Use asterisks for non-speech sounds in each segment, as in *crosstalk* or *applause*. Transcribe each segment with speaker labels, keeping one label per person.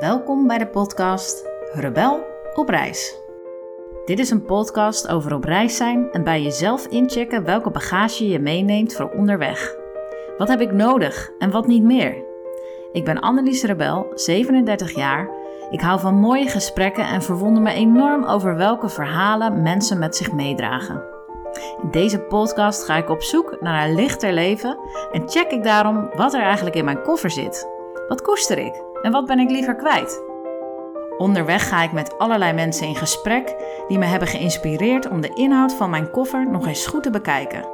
Speaker 1: Welkom bij de podcast Rebel op reis. Dit is een podcast over op reis zijn en bij jezelf inchecken welke bagage je meeneemt voor onderweg. Wat heb ik nodig en wat niet meer? Ik ben Annelies Rebel, 37 jaar. Ik hou van mooie gesprekken en verwonder me enorm over welke verhalen mensen met zich meedragen. In deze podcast ga ik op zoek naar een lichter leven en check ik daarom wat er eigenlijk in mijn koffer zit. Wat koester ik en wat ben ik liever kwijt? Onderweg ga ik met allerlei mensen in gesprek die me hebben geïnspireerd om de inhoud van mijn koffer nog eens goed te bekijken.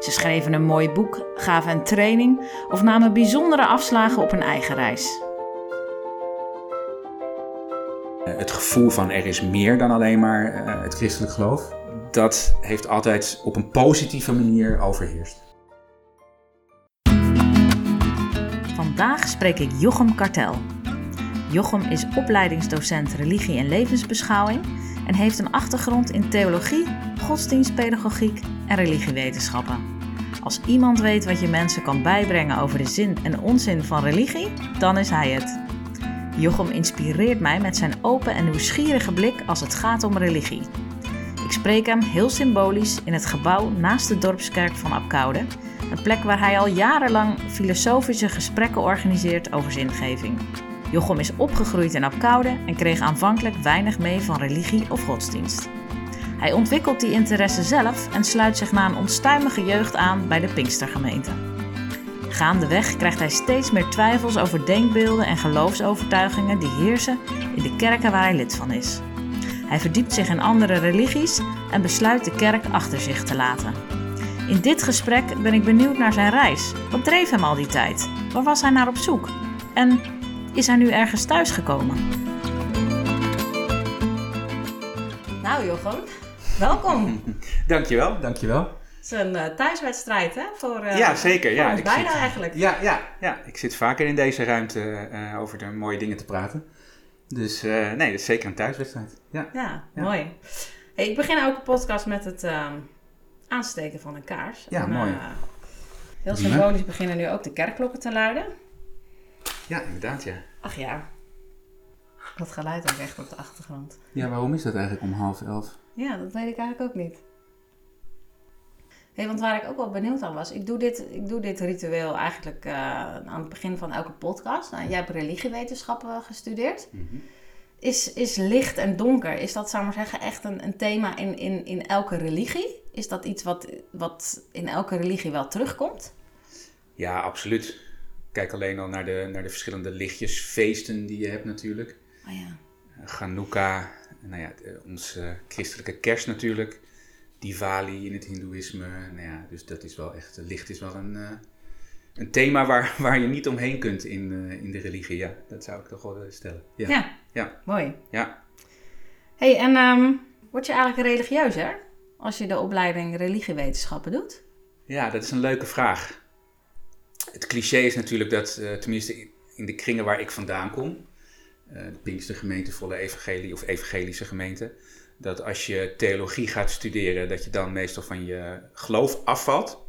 Speaker 1: Ze schreven een mooi boek, gaven een training of namen bijzondere afslagen op hun eigen reis.
Speaker 2: Het gevoel van er is meer dan alleen maar uh, het christelijk geloof, dat heeft altijd op een positieve manier overheerst.
Speaker 1: Vandaag spreek ik Jochem Kartel. Jochem is opleidingsdocent religie en levensbeschouwing en heeft een achtergrond in theologie, godsdienstpedagogiek en religiewetenschappen. Als iemand weet wat je mensen kan bijbrengen over de zin en onzin van religie, dan is hij het. Jochem inspireert mij met zijn open en nieuwsgierige blik als het gaat om religie. Ik spreek hem heel symbolisch in het gebouw naast de dorpskerk van Apkoude, een plek waar hij al jarenlang filosofische gesprekken organiseert over zingeving. Jochem is opgegroeid in Apkoude en kreeg aanvankelijk weinig mee van religie of godsdienst. Hij ontwikkelt die interesse zelf en sluit zich na een onstuimige jeugd aan bij de Pinkstergemeente. Gaandeweg krijgt hij steeds meer twijfels over denkbeelden en geloofsovertuigingen die heersen in de kerken waar hij lid van is. Hij verdiept zich in andere religies en besluit de kerk achter zich te laten. In dit gesprek ben ik benieuwd naar zijn reis. Wat dreef hem al die tijd? Waar was hij naar op zoek? En is hij nu ergens thuisgekomen? Nou Jochem, welkom. *laughs*
Speaker 2: dankjewel, dankjewel.
Speaker 1: Het is een uh, thuiswedstrijd hè? Voor, uh,
Speaker 2: ja, zeker.
Speaker 1: Voor
Speaker 2: ja, ik
Speaker 1: bijna
Speaker 2: zit,
Speaker 1: eigenlijk.
Speaker 2: Ja, ja, ja, ik zit vaker in deze ruimte uh, over de mooie dingen te praten. Dus nee, dat is zeker een thuiswedstrijd. Ja,
Speaker 1: ja, ja. mooi. Hey, ik begin elke podcast met het ehm, aansteken van een kaars.
Speaker 2: Ja,
Speaker 1: en,
Speaker 2: mooi.
Speaker 1: heel symbolisch beginnen nu ook de kerkklokken te luiden.
Speaker 2: Ja, inderdaad, ja.
Speaker 1: Ach ja. Dat geluid ook echt op de achtergrond.
Speaker 2: Ja, waarom is dat eigenlijk om half elf?
Speaker 1: Ja, dat weet ik eigenlijk ook niet. Hey, want waar ik ook wel benieuwd aan was, ik doe dit, ik doe dit ritueel eigenlijk uh, aan het begin van elke podcast. Nou, jij hebt religiewetenschappen gestudeerd.
Speaker 2: Mm -hmm.
Speaker 1: Is, is licht en donker, is dat, zou maar zeggen, echt een, een thema in, in, in elke religie? Is dat iets wat, wat in elke religie wel terugkomt?
Speaker 2: Ja, absoluut. Kijk alleen al naar de, naar de verschillende lichtjesfeesten die je hebt natuurlijk.
Speaker 1: Oh ja.
Speaker 2: Chanukka, nou ja, onze christelijke kerst natuurlijk. Diwali in het hindoeïsme. Nou ja, dus dat is wel echt, licht is wel een, uh, een thema waar, *laughs* waar je niet omheen kunt in, uh, in de religie. Ja, dat zou ik toch wel stellen. Ja,
Speaker 1: ja.
Speaker 2: ja.
Speaker 1: mooi.
Speaker 2: Ja.
Speaker 1: hey, en um, word je eigenlijk religieus hè? Als je de opleiding religiewetenschappen doet?
Speaker 2: Ja, dat is een leuke vraag. Het cliché is natuurlijk dat, uh, tenminste in de kringen waar ik vandaan kom, uh, de Pinkstergemeente, volle evangelie of evangelische gemeente, dat als je theologie gaat studeren, dat je dan meestal van je geloof afvalt.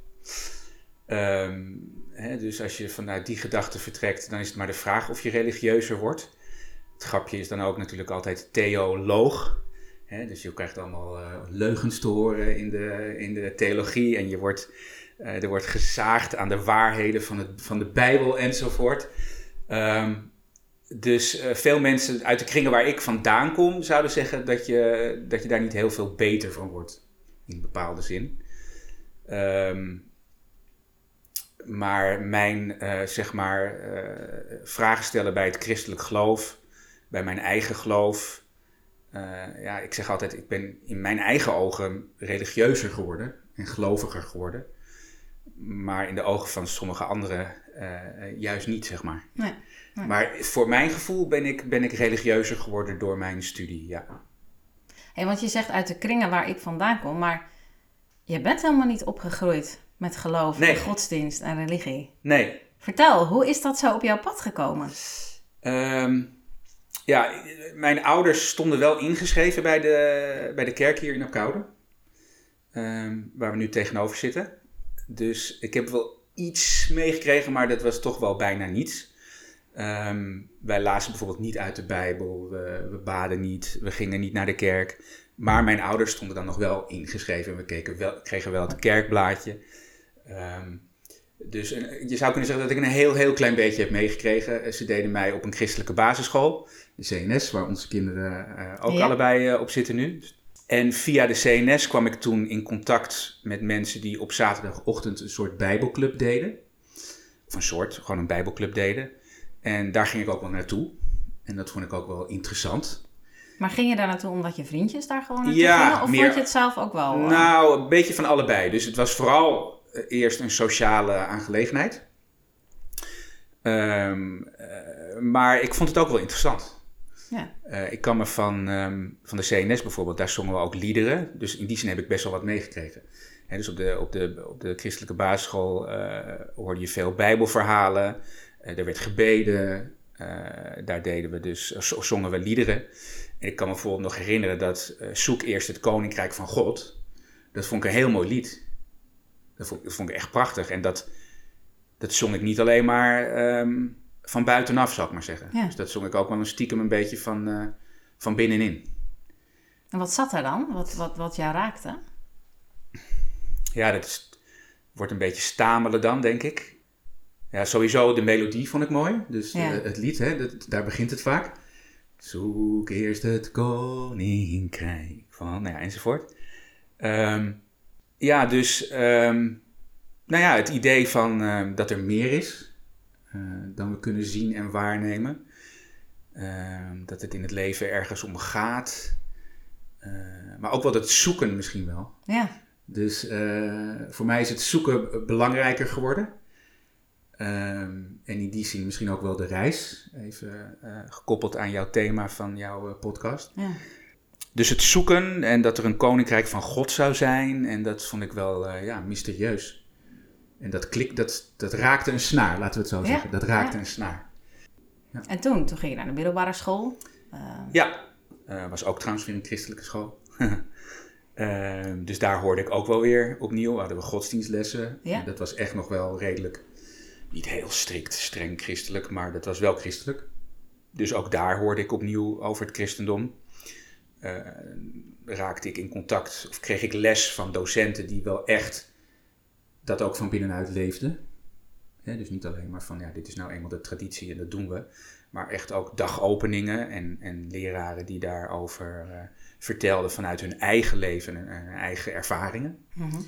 Speaker 2: Um, hè, dus als je vanuit die gedachte vertrekt, dan is het maar de vraag of je religieuzer wordt. Het grapje is dan ook natuurlijk altijd theoloog. Dus je krijgt allemaal uh, leugens te horen in de, in de theologie en je wordt uh, er wordt gezaagd aan de waarheden van, het, van de Bijbel enzovoort. Um, dus uh, veel mensen uit de kringen waar ik vandaan kom, zouden zeggen dat je, dat je daar niet heel veel beter van wordt. In bepaalde zin. Um, maar mijn, zeg maar, vragen stellen bij het christelijk geloof, bij mijn eigen geloof. Ja, ik zeg altijd, ik ben in mijn eigen ogen religieuzer geworden en geloviger geworden maar in de ogen van sommige anderen uh, juist niet, zeg maar.
Speaker 1: Nee, nee.
Speaker 2: Maar voor mijn gevoel ben ik, ben ik religieuzer geworden door mijn studie, ja.
Speaker 1: Hey, want je zegt uit de kringen waar ik vandaan kom, maar je bent helemaal niet opgegroeid met geloof,
Speaker 2: nee.
Speaker 1: en godsdienst en religie.
Speaker 2: Nee.
Speaker 1: Vertel, hoe is dat zo op jouw pad gekomen?
Speaker 2: Um, ja, mijn ouders stonden wel ingeschreven bij de, bij de kerk hier in Apkoude. Um, waar we nu tegenover zitten. Dus ik heb wel iets meegekregen, maar dat was toch wel bijna niets. Ehm, wij lazen bijvoorbeeld niet uit de Bijbel, we, we baden niet, we gingen niet naar de kerk. Maar mijn ouders stonden dan nog wel ingeschreven. We keken wel, kregen wel het kerkblaadje. Ehm, dus je zou kunnen zeggen dat ik een heel, heel klein beetje heb meegekregen. Ze deden mij op een christelijke basisschool, de CNS, waar onze kinderen uh, ook allebei uh, op zitten nu. En via de CNS kwam ik toen in contact met mensen die op zaterdagochtend een soort bijbelclub deden. Of een soort, gewoon een bijbelclub deden. En daar ging ik ook wel naartoe. En dat vond ik ook wel interessant.
Speaker 1: Maar ging je daar naartoe omdat je vriendjes daar gewoon naartoe ja, gingen? Of meer, vond je het zelf ook wel?
Speaker 2: Uh... Nou, een beetje van allebei. Dus het was vooral eerst een sociale aangelegenheid. Um, uh, maar ik vond het ook wel interessant. Ja. ik kan me van, um, van de CNS bijvoorbeeld, daar zongen we ook liederen. Dus in die zin heb ik best wel wat meegekregen. Dus op de, op, de, op de christelijke basisschool hoorde je veel bijbelverhalen. er werd gebeden. daar deden we dus, zongen we liederen. En ik kan me bijvoorbeeld nog herinneren dat Zoek eerst het Koninkrijk van God. Dat vond ik een heel mooi lied. Dat vond, ik echt prachtig. En dat, dat zong ik niet alleen maar um, van buitenaf, zou ik maar zeggen. Dus dat zong ik ook wel een stiekem een beetje van, uh, van binnenin.
Speaker 1: En wat zat er dan? Wat, wat, wat jou raakte?
Speaker 2: Ja, dat is, wordt een beetje stamelen dan, denk ik. Ja, sowieso de melodie vond ik mooi. Dus ja. uh, het lied, hè, dat, daar begint het vaak. Zoek eerst het koninkrijk van, nou ja, enzovoort. Um, ja, dus, um, nou ja, het idee van uh, dat er meer is dan we kunnen zien en waarnemen. Uh, dat het in het leven ergens om gaat. Eh, maar ook wel het zoeken misschien wel. Ja. Dus eh, voor mij is het zoeken belangrijker geworden. Um, en in die zin misschien ook wel de reis, even uh, gekoppeld aan jouw thema van jouw uh, podcast. Ja. Dus het zoeken en dat er een koninkrijk van God zou zijn, en dat vond ik wel uh, ja, mysterieus. En dat, klik, dat, dat raakte een snaar, laten we het zo ja. zeggen. Dat raakte ja. een snaar.
Speaker 1: En toen? Toen ging je naar de middelbare school?
Speaker 2: Ja, was ook trouwens weer een christelijke school. *laughs* Ehm, dus daar hoorde ik ook wel weer opnieuw, hadden we godsdienstlessen. Ja. Dat was echt nog wel redelijk niet heel strikt, streng christelijk, maar dat was wel christelijk. Dus ook daar hoorde ik opnieuw over het christendom. Uh, raakte ik in contact of kreeg ik les van docenten die wel echt dat ook van binnenuit leefden. dus niet alleen maar van ja, dit is nou eenmaal de traditie en dat doen we. Maar echt ook dagopeningen en, en leraren die daarover uh, vertelden vanuit hun eigen leven en eigen ervaringen. Mm -hmm.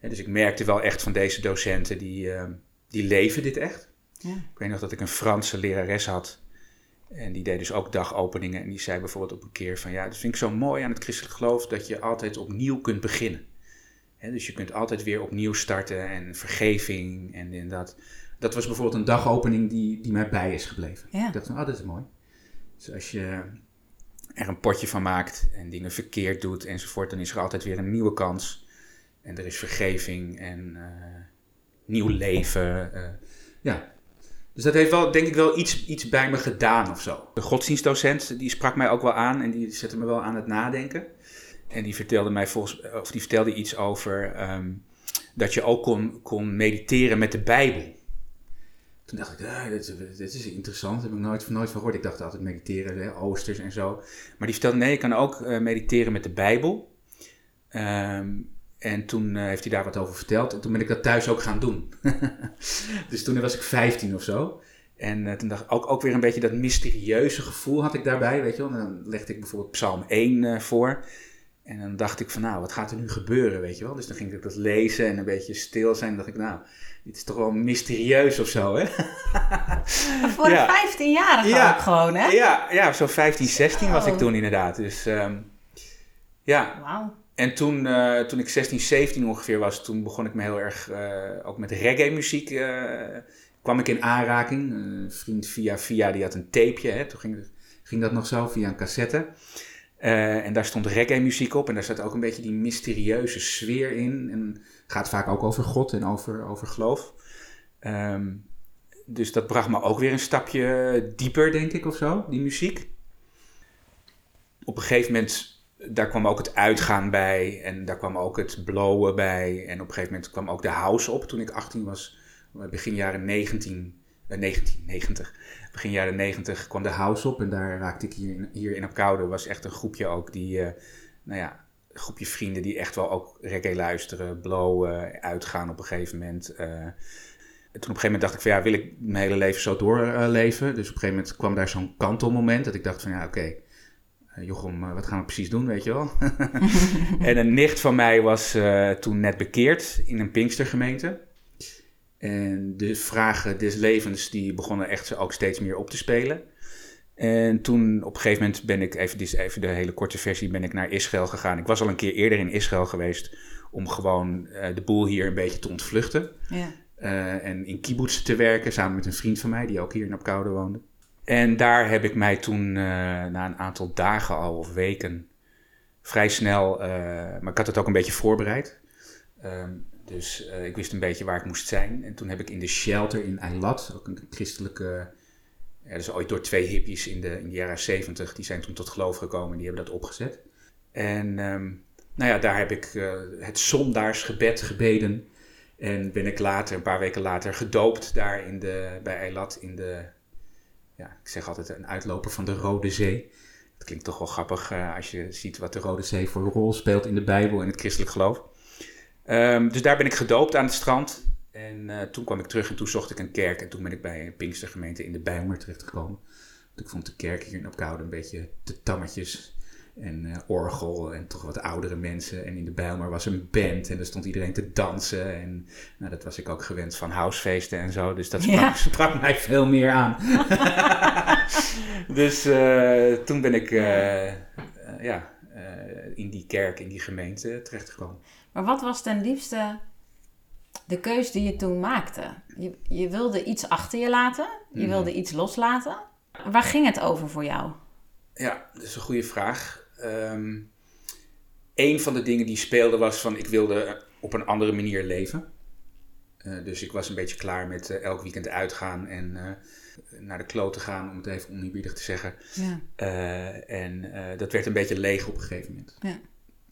Speaker 2: dus ik merkte wel echt van deze docenten die. Uh, die leven dit echt. Ja. Ik weet nog dat ik een Franse lerares had. En die deed dus ook dagopeningen. En die zei bijvoorbeeld op een keer van... Ja, dat vind ik zo mooi aan het christelijk geloof... dat je altijd opnieuw kunt beginnen. Dus je kunt altijd weer opnieuw starten. En vergeving en, en dat. Dat was bijvoorbeeld een dagopening die, die mij bij is gebleven. Ja. Ik dacht van, oh, dat is mooi. Dus als je er een potje van maakt... en dingen verkeerd doet enzovoort... dan is er altijd weer een nieuwe kans. En er is vergeving en... Uh, nieuw leven. Uh, ja. Dus dat heeft wel, denk ik, wel iets, iets bij me gedaan of zo. De godsdienstdocent die sprak mij ook wel aan en die zette me wel aan het nadenken. En die vertelde mij volgens, of die vertelde iets over um, dat je ook kon, kon mediteren met de Bijbel. Toen dacht ik, ah, dit, dit, is interessant, daar heb ik nooit, nooit van gehoord. Ik dacht altijd mediteren, hè, oosters en zo. Maar die vertelde, nee, je kan ook uh, mediteren met de Bijbel. Um, en toen uh, heeft hij daar wat over verteld. En toen ben ik dat thuis ook gaan doen. *laughs* dus toen was ik 15 of zo. En toen dacht ik ook, ook weer een beetje dat mysterieuze gevoel had ik daarbij. Weet je wel. En dan legde ik bijvoorbeeld Psalm 1 uh, eh, voor. En dan dacht ik van nou, wat gaat er nu gebeuren, weet je wel. Dus dan ging ik dat lezen en een beetje stil zijn. En dacht ik nou, dit is toch wel mysterieus of zo, hè.
Speaker 1: voor ja. een 15-jarige ja. ook gewoon, hè.
Speaker 2: Ja, ja zo 15, 16 was ik toen inderdaad. Dus um, ja. Wauw. En toen, uh, toen ik 16, 17 ongeveer was, toen begon ik me heel erg uh, ook met reggae muziek. Uh, kwam ik in aanraking. Een vriend via via, die had een tapeje. Hè? Toen ging, ging dat nog zo via een cassette. En daar stond reggae muziek op. En daar zat ook een beetje die mysterieuze sfeer in. En gaat vaak ook over God en over, over geloof. Um, dus dat bracht me ook weer een stapje dieper, denk ik, of zo, die muziek. Op een gegeven moment daar kwam ook het uitgaan bij en daar kwam ook het blowen bij. En op een gegeven moment kwam ook de house op toen ik 18 was, begin jaren 19, eh, 1990. Begin jaren negentig kwam de house op en daar raakte ik hier in, hier in Apkoude. was echt een groepje ook die, eh, nou ja, een groepje vrienden die echt wel ook reggae luisteren, blowen, uitgaan op een gegeven moment. Uh, toen op een gegeven moment dacht ik van ja, wil ik mijn hele leven zo doorleven? dus op een gegeven moment kwam daar zo'n kantelmoment dat ik dacht van ja, oké, okay, Jochem, wat gaan we precies doen, weet je wel? *laughs* *laughs* en een nicht van mij was toen net bekeerd in een Pinkstergemeente. En de vragen des levens die begonnen echt ook steeds meer op te spelen. En toen op een gegeven moment ben ik, even, dit is even de hele korte versie, ben ik naar Israël gegaan. Ik was al een keer eerder in Israël geweest om gewoon uh, de boel hier een beetje te ontvluchten. Ja. Uh, en in kibbutz te werken samen met een vriend van mij die ook hier in Apkoude woonde. En daar heb ik mij toen uh, na een aantal dagen al of weken vrij snel, maar ik had het ook een beetje voorbereid. Ehm, dus uh, ik wist een beetje waar ik moest zijn. En toen heb ik in de shelter in Eilat, ook een christelijke... Dat is ooit door twee hippies in de, in jaren zeventig, die zijn toen tot geloof gekomen en die hebben dat opgezet. En um, nou ja, daar heb ik uh, het zondaarsgebed gebeden. En ben ik later, een paar weken later, gedoopt daar in de, bij Eilat in de, ja, ik zeg altijd een uitloper van de Rode Zee. Het klinkt toch wel grappig uh, als je ziet wat de Rode Zee voor een rol speelt in de Bijbel en het christelijk geloof. Um, dus daar ben ik gedoopt aan het strand. En uh, toen kwam ik terug en toen zocht ik een kerk. En toen ben ik bij een Pinkstergemeente in de Bijlmer terechtgekomen. Ik vond de kerk hier in Opkoude een beetje te tammetjes. En uh, orgel en toch wat oudere mensen. En in de Bijlmer was een band en daar stond iedereen te dansen. En nou, dat was ik ook gewend van housefeesten en zo. Dus dat sprak, ja. *laughs* sprak mij veel meer aan. *laughs* *laughs* dus uh, toen ben ik ja, in die kerk, in die gemeente terechtgekomen.
Speaker 1: Maar wat was ten liefste de keus die je toen maakte? Je, je wilde iets achter je laten, je mhm. wilde iets loslaten. Waar ging het over voor jou?
Speaker 2: Ja, dat is een goede vraag. Um, een van de dingen die speelde was van ik wilde op een andere manier leven. Uh, dus ik was een beetje klaar met uh, elk weekend uitgaan en uh, naar de kloten gaan, om het even oneerbiedig te zeggen. Ja. en dat werd een beetje leeg op een gegeven moment. Ja.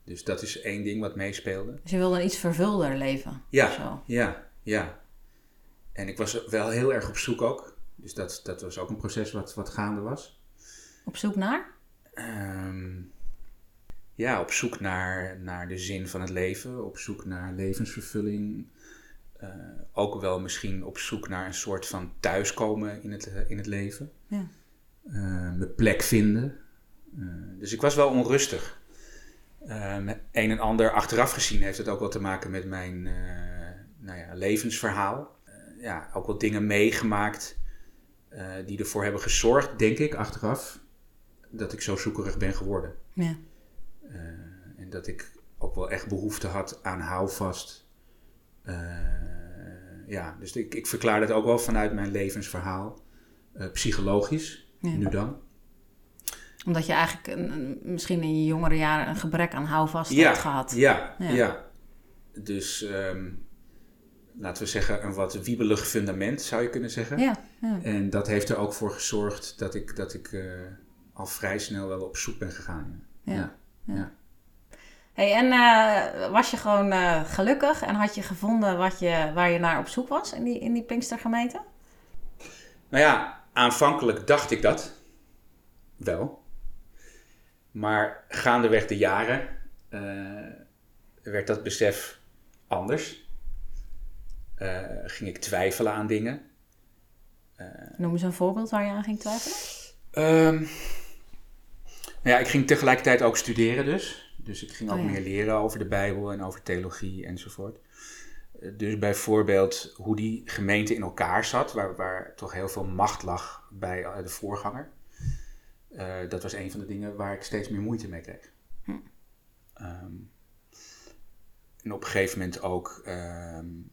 Speaker 2: Dus dat is één ding wat meespeelde.
Speaker 1: Dus je wilde een iets vervulder leven?
Speaker 2: Ja, ja, ja. En ik was wel heel erg op zoek ook. Dus dat, dat was ook een proces wat, wat gaande was.
Speaker 1: Op zoek naar?
Speaker 2: Um, ja, op zoek naar, naar de zin van het leven. Op zoek naar levensvervulling. Uh, ook wel misschien op zoek naar een soort van thuiskomen in het, in het leven. Ja. Uh, mijn plek vinden. Dus ik was wel onrustig. Een en ander achteraf gezien heeft het ook wel te maken met mijn nou ja, levensverhaal. Ja, ook wel dingen meegemaakt die ervoor hebben gezorgd, denk ik, achteraf, dat ik zo zoekerig ben geworden. Ja. en dat ik ook wel echt behoefte had aan houvast. Ja, dus ik, ik verklaar dat ook wel vanuit mijn levensverhaal, psychologisch, ja. nu dan
Speaker 1: omdat je eigenlijk een, misschien in je jongere jaren een gebrek aan houvast hebt gehad.
Speaker 2: Ja, ja. ja. Dus um, laten we zeggen een wat wiebelig fundament zou je kunnen zeggen. Ja, ja. En dat heeft er ook voor gezorgd dat ik, dat ik uh, al vrij snel wel op zoek ben gegaan. Ja. ja.
Speaker 1: Hey, en uh, was je gewoon uh, gelukkig en had je gevonden wat je, waar je naar op zoek was in die, in die Pinkstergemeente?
Speaker 2: Nou ja, aanvankelijk dacht ik dat wel. Maar gaandeweg de jaren uh, werd dat besef anders. Ging ik twijfelen aan dingen.
Speaker 1: Noem eens een voorbeeld waar je aan ging twijfelen.
Speaker 2: Um, nou ja, ik ging tegelijkertijd ook studeren dus. Dus ik ging ook oh meer leren over de Bijbel en over theologie enzovoort. Dus bijvoorbeeld hoe die gemeente in elkaar zat, waar, waar toch heel veel macht lag bij de voorganger. Uh, dat was een van de dingen waar ik steeds meer moeite mee kreeg. Hm. Um, en op een gegeven moment ook, um,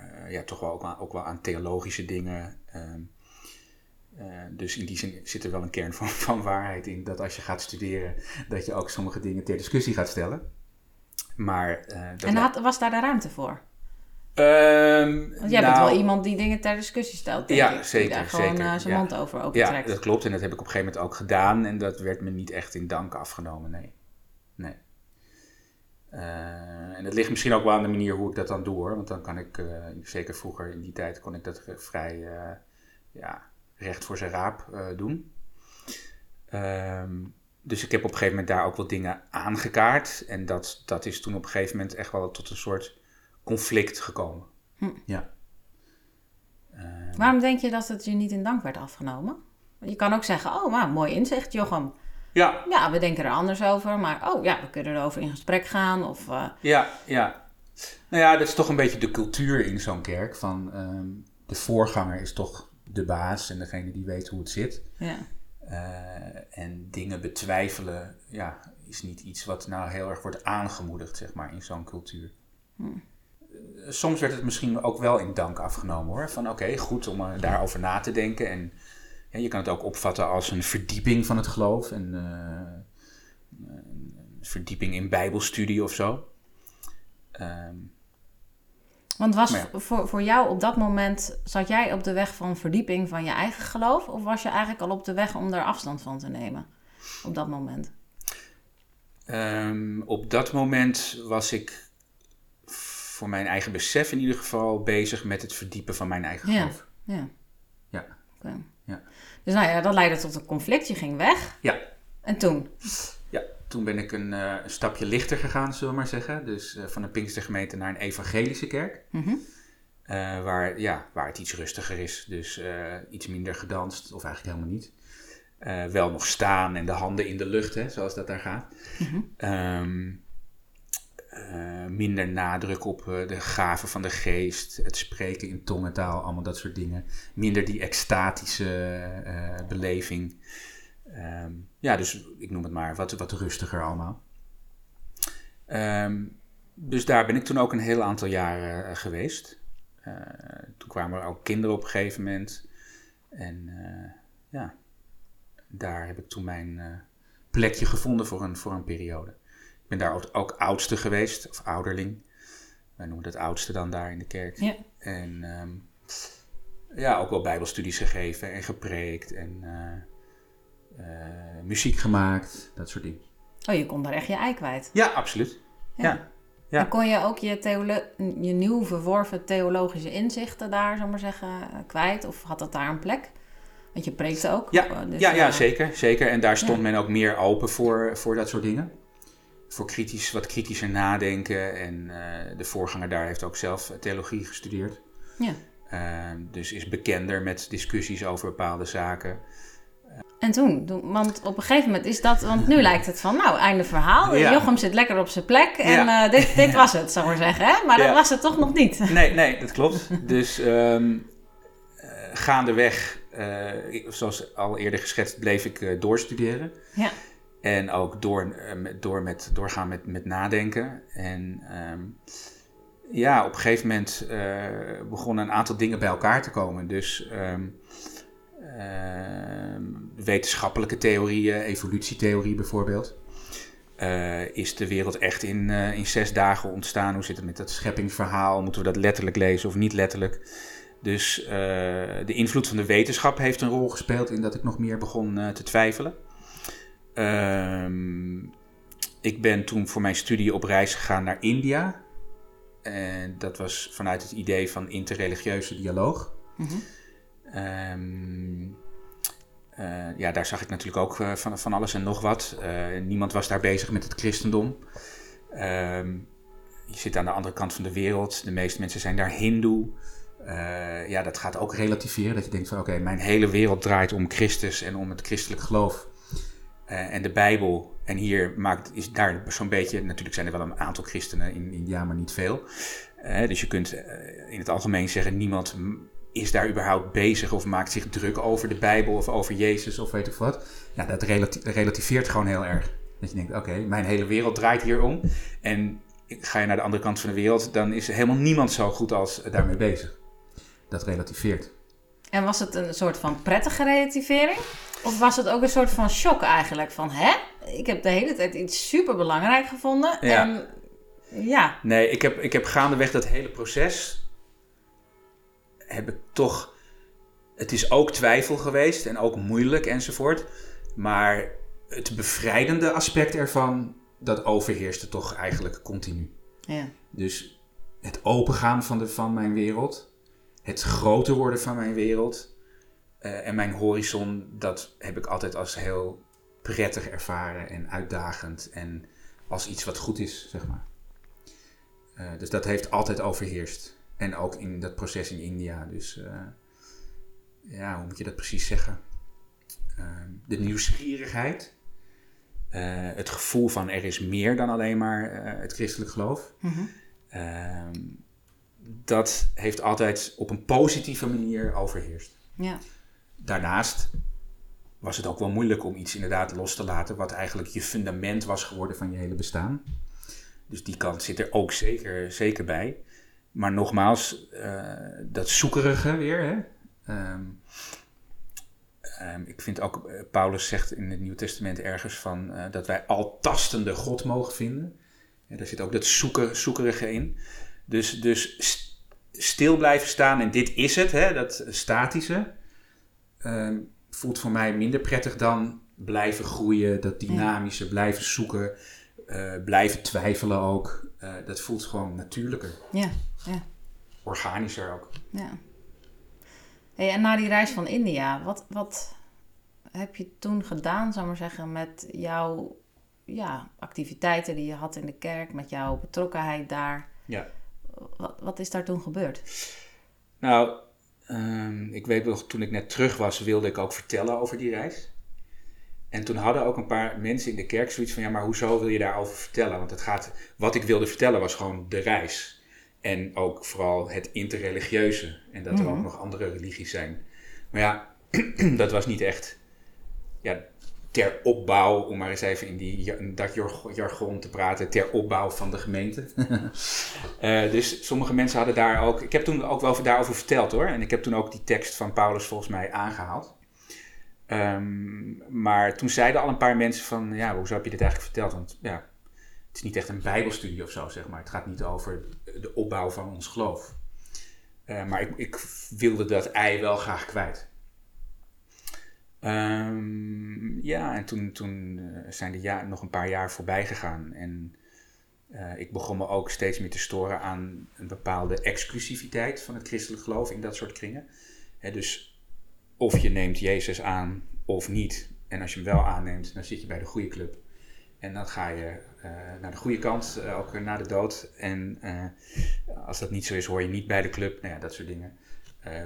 Speaker 2: uh, ja, toch wel ook, ook, wel aan theologische dingen. Um, uh, dus in die zin zit er wel een kern van, van waarheid in dat als je gaat studeren, dat je ook sommige dingen ter discussie gaat stellen. Maar,
Speaker 1: dat en had, was daar de ruimte voor? Um, Want jij nou, bent wel nou, iemand die dingen ter discussie stelt.
Speaker 2: ja,
Speaker 1: ik.
Speaker 2: zeker.
Speaker 1: Die daar
Speaker 2: gewoon
Speaker 1: uh, zijn ja. mond over opentrekt.
Speaker 2: Ja, dat klopt. En dat heb ik op een gegeven moment ook gedaan. En dat werd me niet echt in dank afgenomen. Nee. Nee. Uh, en het ligt misschien ook wel aan de manier hoe ik dat dan doe hoor. Want dan kan ik, uh, zeker vroeger in die tijd, kon ik dat vrij ja, recht voor zijn raap eh, doen. Ehm, dus ik heb op een gegeven moment daar ook wat dingen aangekaart. En dat, dat is toen op een gegeven moment echt wel tot een soort conflict gekomen.
Speaker 1: Hm.
Speaker 2: Ja. Ehm,
Speaker 1: Waarom denk je dat het je niet in dank werd afgenomen? Je kan ook zeggen, oh, maar mooi inzicht, Jochem.
Speaker 2: ja,
Speaker 1: Ja, we denken er anders over, maar oh ja, we kunnen erover in gesprek gaan. Of, eh,
Speaker 2: Ja, ja. Nou ja, dat is toch een beetje de cultuur in zo'n kerk. Van ehm, de voorganger is toch de baas en degene die weet hoe het zit.
Speaker 1: ja.
Speaker 2: Eh, en dingen betwijfelen, ja, is niet iets wat nou heel erg wordt aangemoedigd, zeg maar, in zo'n cultuur.
Speaker 1: Hm.
Speaker 2: Eh, Soms werd het misschien ook wel in dank afgenomen hoor. Van oké, goed om eh, daarover na te denken. En ja, je kan het ook opvatten als een verdieping van het geloof. En, een verdieping in bijbelstudie of zo. Ehm,
Speaker 1: Want was voor, voor jou op dat moment, zat jij op de weg van verdieping van je eigen geloof? Of was je eigenlijk al op de weg om daar afstand van te nemen? Op dat moment.
Speaker 2: Ehm, op dat moment was ik voor mijn eigen besef in ieder geval bezig met het verdiepen van mijn eigen geloof.
Speaker 1: Ja.
Speaker 2: Ja.
Speaker 1: Oké.
Speaker 2: Ja.
Speaker 1: Dus nou ja, dat leidde tot een conflict. Je ging weg.
Speaker 2: Ja.
Speaker 1: En toen?
Speaker 2: Toen ben ik een, eh, een stapje lichter gegaan, zullen we maar zeggen. Dus eh, van een Pinkstergemeente naar een evangelische kerk.
Speaker 1: Mhm.
Speaker 2: Eh, waar, ja, waar het iets rustiger is. Dus iets minder gedanst, of eigenlijk helemaal niet. Wel nog staan en de handen in de lucht, hè, zoals dat daar gaat.
Speaker 1: Mhm.
Speaker 2: Ehm, eh, minder nadruk op de gaven van de geest, het spreken in tongentaal, allemaal dat soort dingen. Minder die extatische beleving. Ehm, ja, dus ik noem het maar wat, wat rustiger allemaal. Ehm, dus daar ben ik toen ook een heel aantal jaren eh, geweest. Eh, toen kwamen er ook kinderen op een gegeven moment. En eh, ja, daar heb ik toen mijn plekje gevonden voor een, voor een periode. Ik ben daar ook, ook oudste geweest, of ouderling. Wij noemen dat oudste dan daar in de kerk.
Speaker 1: Ja.
Speaker 2: En ehm, ja, ook wel bijbelstudies gegeven en gepreekt en muziek gemaakt, dat soort dingen.
Speaker 1: Oh, je kon daar echt je ei kwijt.
Speaker 2: Ja, absoluut. Ja. Ja.
Speaker 1: En kon je ook je, je nieuw verworven theologische inzichten daar, zal maar zeggen, eh, kwijt? Of had dat daar een plek? Want je preekte ook.
Speaker 2: Ja,
Speaker 1: eh, dus,
Speaker 2: ja, ja
Speaker 1: eh,
Speaker 2: zeker, zeker. En daar stond
Speaker 1: ja.
Speaker 2: men ook meer open voor, voor dat soort dingen. Voor kritisch, wat kritischer nadenken. En eh, de voorganger daar heeft ook zelf theologie gestudeerd.
Speaker 1: Ja.
Speaker 2: Dus is bekender met discussies over bepaalde zaken.
Speaker 1: En toen, want op een gegeven moment is dat, want nu lijkt het van, nou, einde verhaal.
Speaker 2: Ja.
Speaker 1: Jochem zit lekker op zijn plek en
Speaker 2: Ja.
Speaker 1: eh, dit, dit was het, zal ik maar zeggen. Hè? Maar dat was het toch nog niet. *laughs*
Speaker 2: Nee, nee, dat klopt. dus ehm, eh, gaandeweg, eh, zoals al eerder geschetst, bleef ik doorstuderen.
Speaker 1: Ja.
Speaker 2: En ook door, door met, doorgaan met, met nadenken. En ehm, ja, op een gegeven moment begonnen een aantal dingen bij elkaar te komen. Dus ehm, wetenschappelijke theorieën, evolutietheorie bijvoorbeeld. Eh, is de wereld echt in, eh, in zes dagen ontstaan? Hoe zit het met dat scheppingsverhaal? Moeten we dat letterlijk lezen of niet letterlijk? Dus eh, de invloed van de wetenschap heeft een rol gespeeld in dat ik nog meer begon te twijfelen. Ehm, ik ben toen voor mijn studie op reis gegaan naar India. En dat was vanuit het idee van interreligieuze dialoog.
Speaker 1: Mhm.
Speaker 2: Ehm, eh, ja, daar zag ik natuurlijk ook eh, van, van alles en nog wat. Eh, niemand was daar bezig met het christendom. Ehm, je zit aan de andere kant van de wereld. De meeste mensen zijn daar hindoe. Ja, dat gaat ook relativeren. Dat je denkt van oké, mijn hele wereld draait om Christus en om het christelijk geloof. En de Bijbel. En hier maakt, is daar zo'n beetje... Natuurlijk zijn er wel een aantal christenen in India, maar niet veel. Dus je kunt in het algemeen zeggen... niemand is daar überhaupt bezig of maakt zich druk over de Bijbel... of over Jezus of weet ik wat. Ja, dat relati- relativeert gewoon heel erg. Dat je denkt, oké, mijn hele wereld draait hier om. En ga je naar de andere kant van de wereld... dan is helemaal niemand zo goed als daarmee bezig. Dat relativeert.
Speaker 1: En was het een soort van prettige relativering? Of was het ook een soort van shock eigenlijk? Van, hè? Ik heb de hele tijd iets super belangrijk gevonden.
Speaker 2: Ja.
Speaker 1: En ja,
Speaker 2: Nee, ik heb, ik heb gaandeweg dat hele proces. Heb ik toch. Het is ook twijfel geweest en ook moeilijk enzovoort. Maar het bevrijdende aspect ervan. dat overheerste toch eigenlijk continu.
Speaker 1: ja.
Speaker 2: Dus het opengaan van, de, van mijn wereld. Het groter worden van mijn wereld. en mijn horizon, dat heb ik altijd als heel prettig ervaren en uitdagend en als iets wat goed is, zeg maar. dus dat heeft altijd overheerst. En ook in dat proces in India. Dus ja, hoe moet je dat precies zeggen? Ehm, de nieuwsgierigheid. Uh, het gevoel van er is meer dan alleen maar uh, het christelijk geloof.
Speaker 1: Mhm.
Speaker 2: Ehm, dat heeft altijd op een positieve manier overheerst.
Speaker 1: Ja.
Speaker 2: Daarnaast was het ook wel moeilijk om iets inderdaad los te laten wat eigenlijk je fundament was geworden van je hele bestaan. Dus die kant zit er ook zeker, zeker bij. Maar nogmaals, uh, dat zoekerige weer, hè? Um, um, ik vind ook, uh, Paulus zegt in het Nieuwe Testament ergens van uh, dat wij al tastende God mogen vinden. Ja, daar zit ook dat zoeken, zoekerige in. Dus, dus st stil blijven staan en dit is het, hè, dat statische, um, voelt voor mij minder prettig dan blijven groeien, dat dynamische, ja. blijven zoeken, blijven twijfelen ook. dat voelt gewoon natuurlijker.
Speaker 1: Ja, ja.
Speaker 2: Organischer ook.
Speaker 1: Ja. Hey, en na die reis van India, wat, wat heb je toen gedaan, zou maar zeggen, met jouw ja, activiteiten die je had in de kerk, met jouw betrokkenheid daar?
Speaker 2: Ja.
Speaker 1: Wat, wat is daar toen gebeurd?
Speaker 2: Nou, um, ik weet nog, toen ik net terug was, wilde ik ook vertellen over die reis. En toen hadden ook een paar mensen in de kerk zoiets van: ja, maar hoezo wil je daarover vertellen? Want het gaat, wat ik wilde vertellen was gewoon de reis. En ook vooral het interreligieuze. En dat er mm -hmm. ook nog andere religies zijn. Maar ja, *clears throat* dat was niet echt ja, ter opbouw, om maar eens even in die, dat jargon te praten, ter opbouw van de gemeente. uh, *laughs* dus sommige mensen hadden daar ook. Ik heb toen ook wel daarover verteld hoor. En ik heb toen ook die tekst van Paulus volgens mij aangehaald. Um, maar toen zeiden al een paar mensen van, ja, hoezo heb je dit eigenlijk verteld? Want ja, het is niet echt een bijbelstudie of zo, zeg maar. Het gaat niet over de opbouw van ons geloof. Uh, maar ik, ik, wilde dat ei wel graag kwijt. Um, ja, en toen, toen uh, zijn de ja, nog een paar jaar voorbij gegaan. En uh, ik begon me ook steeds meer te storen aan een bepaalde exclusiviteit van het christelijk geloof in dat soort kringen. Dus of je neemt Jezus aan of niet. En als je hem wel aanneemt, dan zit je bij de goede club. En dan ga je uh, naar de goede kant, uh, ook na de dood. En uh, als dat niet zo is, hoor je niet bij de club. Nou ja, dat soort dingen.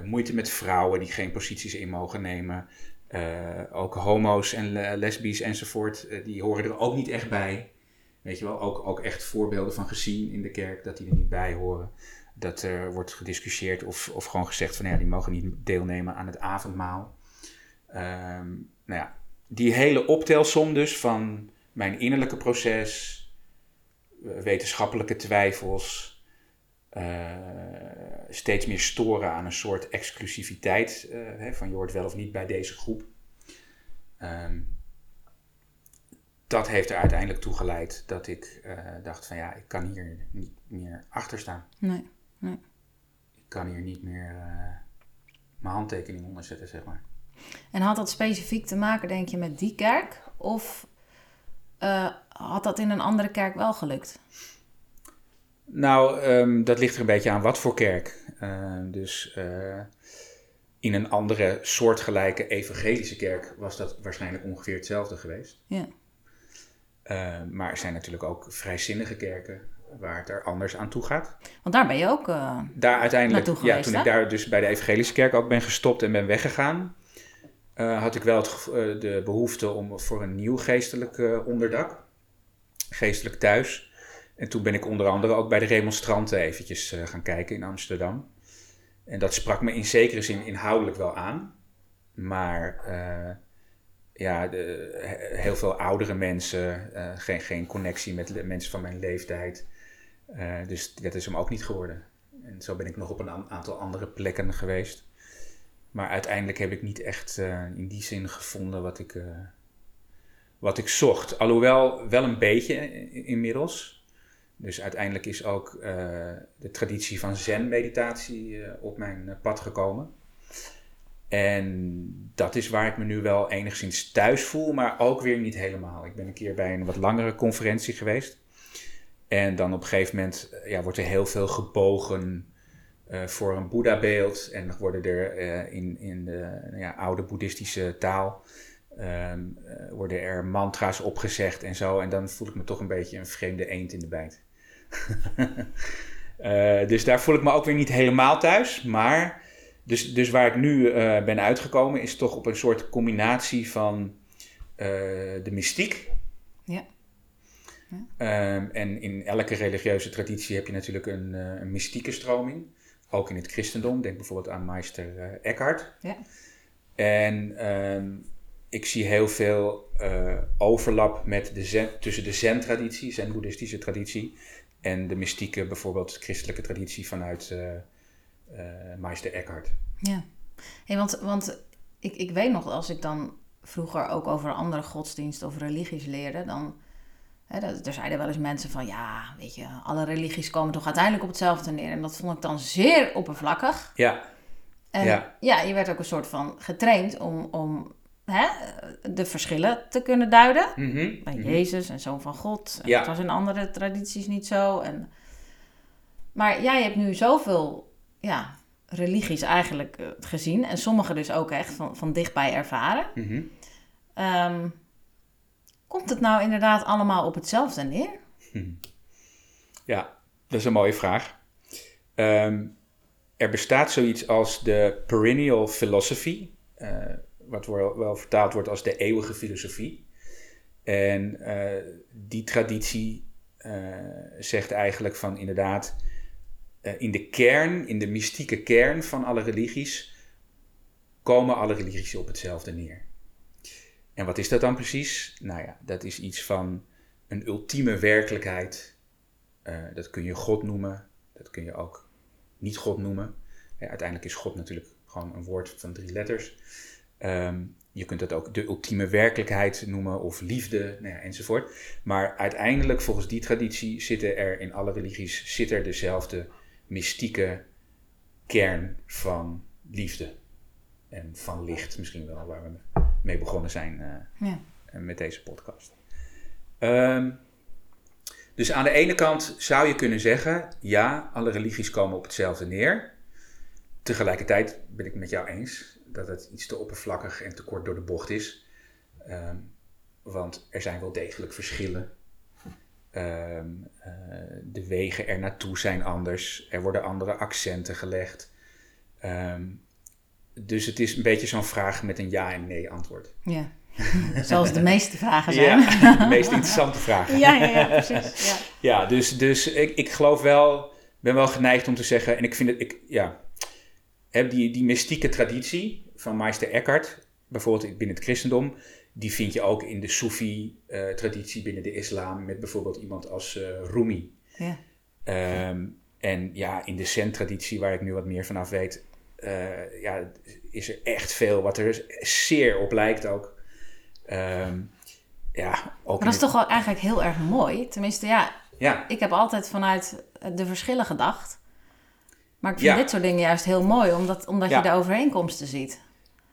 Speaker 2: moeite met vrouwen die geen posities in mogen nemen. ook homo's en lesbisch enzovoort, die horen er ook niet echt bij. Weet je wel, ook, ook echt voorbeelden van gezien in de kerk dat die er niet bij horen. Dat er wordt gediscussieerd of, of gewoon gezegd van ja, die mogen niet deelnemen aan het avondmaal. Um, nou ja, die hele optelsom dus van mijn innerlijke proces, wetenschappelijke twijfels, uh, steeds meer storen aan een soort exclusiviteit. Uh, hè, van je hoort wel of niet bij deze groep. Um, dat heeft er uiteindelijk toe geleid dat ik uh, dacht van ja, ik kan hier niet meer achter staan.
Speaker 1: Nee, nee.
Speaker 2: Ik kan hier niet meer mijn handtekening onder zetten, zeg maar.
Speaker 1: En had dat specifiek te maken, denk je, met die kerk? Of uh, had dat in een andere kerk wel gelukt?
Speaker 2: Nou, um, dat ligt er een beetje aan wat voor kerk. Uh, dus uh, in een andere soortgelijke evangelische kerk was dat waarschijnlijk ongeveer hetzelfde geweest.
Speaker 1: Ja.
Speaker 2: maar er zijn natuurlijk ook vrijzinnige kerken waar het er anders aan toe gaat.
Speaker 1: Want daar ben je ook
Speaker 2: daar uiteindelijk,
Speaker 1: naartoe geweest,
Speaker 2: Ja, toen
Speaker 1: hè?
Speaker 2: ik daar dus bij de evangelische kerk ook ben gestopt en ben weggegaan... Uh, had ik wel het, uh, de behoefte om voor een nieuw geestelijk uh, onderdak, geestelijk thuis. En toen ben ik onder andere ook bij de remonstranten eventjes gaan kijken in Amsterdam. En dat sprak me in zekere zin inhoudelijk wel aan. Maar ja, de, heel veel oudere mensen, geen, geen connectie met mensen van mijn leeftijd. dus dat is hem ook niet geworden. En zo ben ik nog op een aantal andere plekken geweest. Maar uiteindelijk heb ik niet echt uh, in die zin gevonden wat ik, uh, wat ik zocht. Alhoewel wel een beetje inmiddels. Dus uiteindelijk is ook de traditie van zen-meditatie op mijn pad gekomen. En dat is waar ik me nu wel enigszins thuis voel, maar ook weer niet helemaal. Ik ben een keer bij een wat langere conferentie geweest. En dan op een gegeven moment ja, wordt er heel veel gebogen eh, voor een Boeddha-beeld. En dan worden er eh, in, in de nou ja, oude boeddhistische taal ehm, eh, worden er mantra's opgezegd en zo. En dan voel ik me toch een beetje een vreemde eend in de bijt. *laughs* Dus daar voel ik me ook weer niet helemaal thuis. Maar dus, dus waar ik nu ben uitgekomen is toch op een soort combinatie van de mystiek.
Speaker 1: Ja.
Speaker 2: Ehm, en in elke religieuze traditie heb je natuurlijk een, een mystieke stroming. Ook in het christendom. Denk bijvoorbeeld aan Meister eh, Eckhart.
Speaker 1: Ja.
Speaker 2: En ehm, ik zie heel veel eh, overlap met de zen, tussen de zen-traditie, zen-boeddhistische traditie, en de mystieke, bijvoorbeeld christelijke traditie vanuit eh, Meister Eckhart.
Speaker 1: Ja, hey, want, want ik, ik weet nog, als ik dan vroeger ook over andere godsdiensten of religies leerde, dan. Dat- er zeiden wel eens mensen van ja, weet je, alle religies komen toch uiteindelijk op hetzelfde neer. En dat vond ik dan zeer oppervlakkig.
Speaker 2: Ja,
Speaker 1: En
Speaker 2: Ja.
Speaker 1: ja, je werd ook een soort van getraind om, om hè, de verschillen te kunnen duiden.
Speaker 2: mhm,
Speaker 1: Bij
Speaker 2: mhm.
Speaker 1: Jezus en Zoon van God. En
Speaker 2: Ja.
Speaker 1: Dat was in andere tradities niet zo. En... Maar jij hebt nu zoveel ja, religies eigenlijk eh, gezien. En sommige dus ook echt van, van dichtbij ervaren. Ehm, komt het nou inderdaad allemaal op hetzelfde neer?
Speaker 2: Ja, dat is een mooie vraag. Ehm, er bestaat zoiets als de perennial philosophy, eh, wat wel, vertaald wordt als de eeuwige filosofie. En eh, die traditie eh, zegt eigenlijk van inderdaad, in de kern, in de mystieke kern van alle religies, komen alle religies op hetzelfde neer. En wat is dat dan precies? Nou ja, dat is iets van een ultieme werkelijkheid eh, dat kun je God noemen, dat kun je ook niet God noemen. Uiteindelijk is God natuurlijk gewoon een woord van drie letters. Ehm, je kunt dat ook de ultieme werkelijkheid noemen of liefde nou ja, enzovoort. Maar uiteindelijk, volgens die traditie, zitten er in alle religies zit er dezelfde mystieke kern van liefde. En van licht misschien wel, waar we mee begonnen zijn eh,
Speaker 1: Ja.
Speaker 2: eh, met deze podcast. Ehm, dus aan de ene kant zou je kunnen zeggen, ja, alle religies komen op hetzelfde neer. Tegelijkertijd ben ik het met jou eens dat het iets te oppervlakkig en te kort door de bocht is. Ehm, want er zijn wel degelijk verschillen. Ehm, eh, de wegen er naartoe zijn anders. Er worden andere accenten gelegd. Ehm, dus het is een beetje zo'n vraag met een ja en nee antwoord.
Speaker 1: Ja. *laughs* Zoals de meeste vragen zijn.
Speaker 2: Ja, *laughs* de meest interessante vraag.
Speaker 1: ja, ja, ja, precies. Ja. *laughs*
Speaker 2: Ja, dus, dus ik, ik geloof wel, ben wel geneigd om te zeggen, en ik vind het, ik, ja, heb die, die mystieke traditie van Meister Eckhart, bijvoorbeeld binnen het christendom, die vind je ook in de Soefi-traditie binnen de islam, met bijvoorbeeld iemand als eh, Rumi.
Speaker 1: Ja.
Speaker 2: Ehm, en ja, in de Zen-traditie, waar ik nu wat meer vanaf weet, eh, ja, is er echt veel wat er zeer op lijkt ook. Ehm, ja, ook
Speaker 1: Maar dat is toch wel eigenlijk heel erg mooi. Tenminste, ja,
Speaker 2: Ja,
Speaker 1: ik heb altijd vanuit de verschillen gedacht. Maar ik vind
Speaker 2: Ja.
Speaker 1: dit soort dingen juist heel mooi, omdat, omdat
Speaker 2: Ja.
Speaker 1: je de overeenkomsten ziet.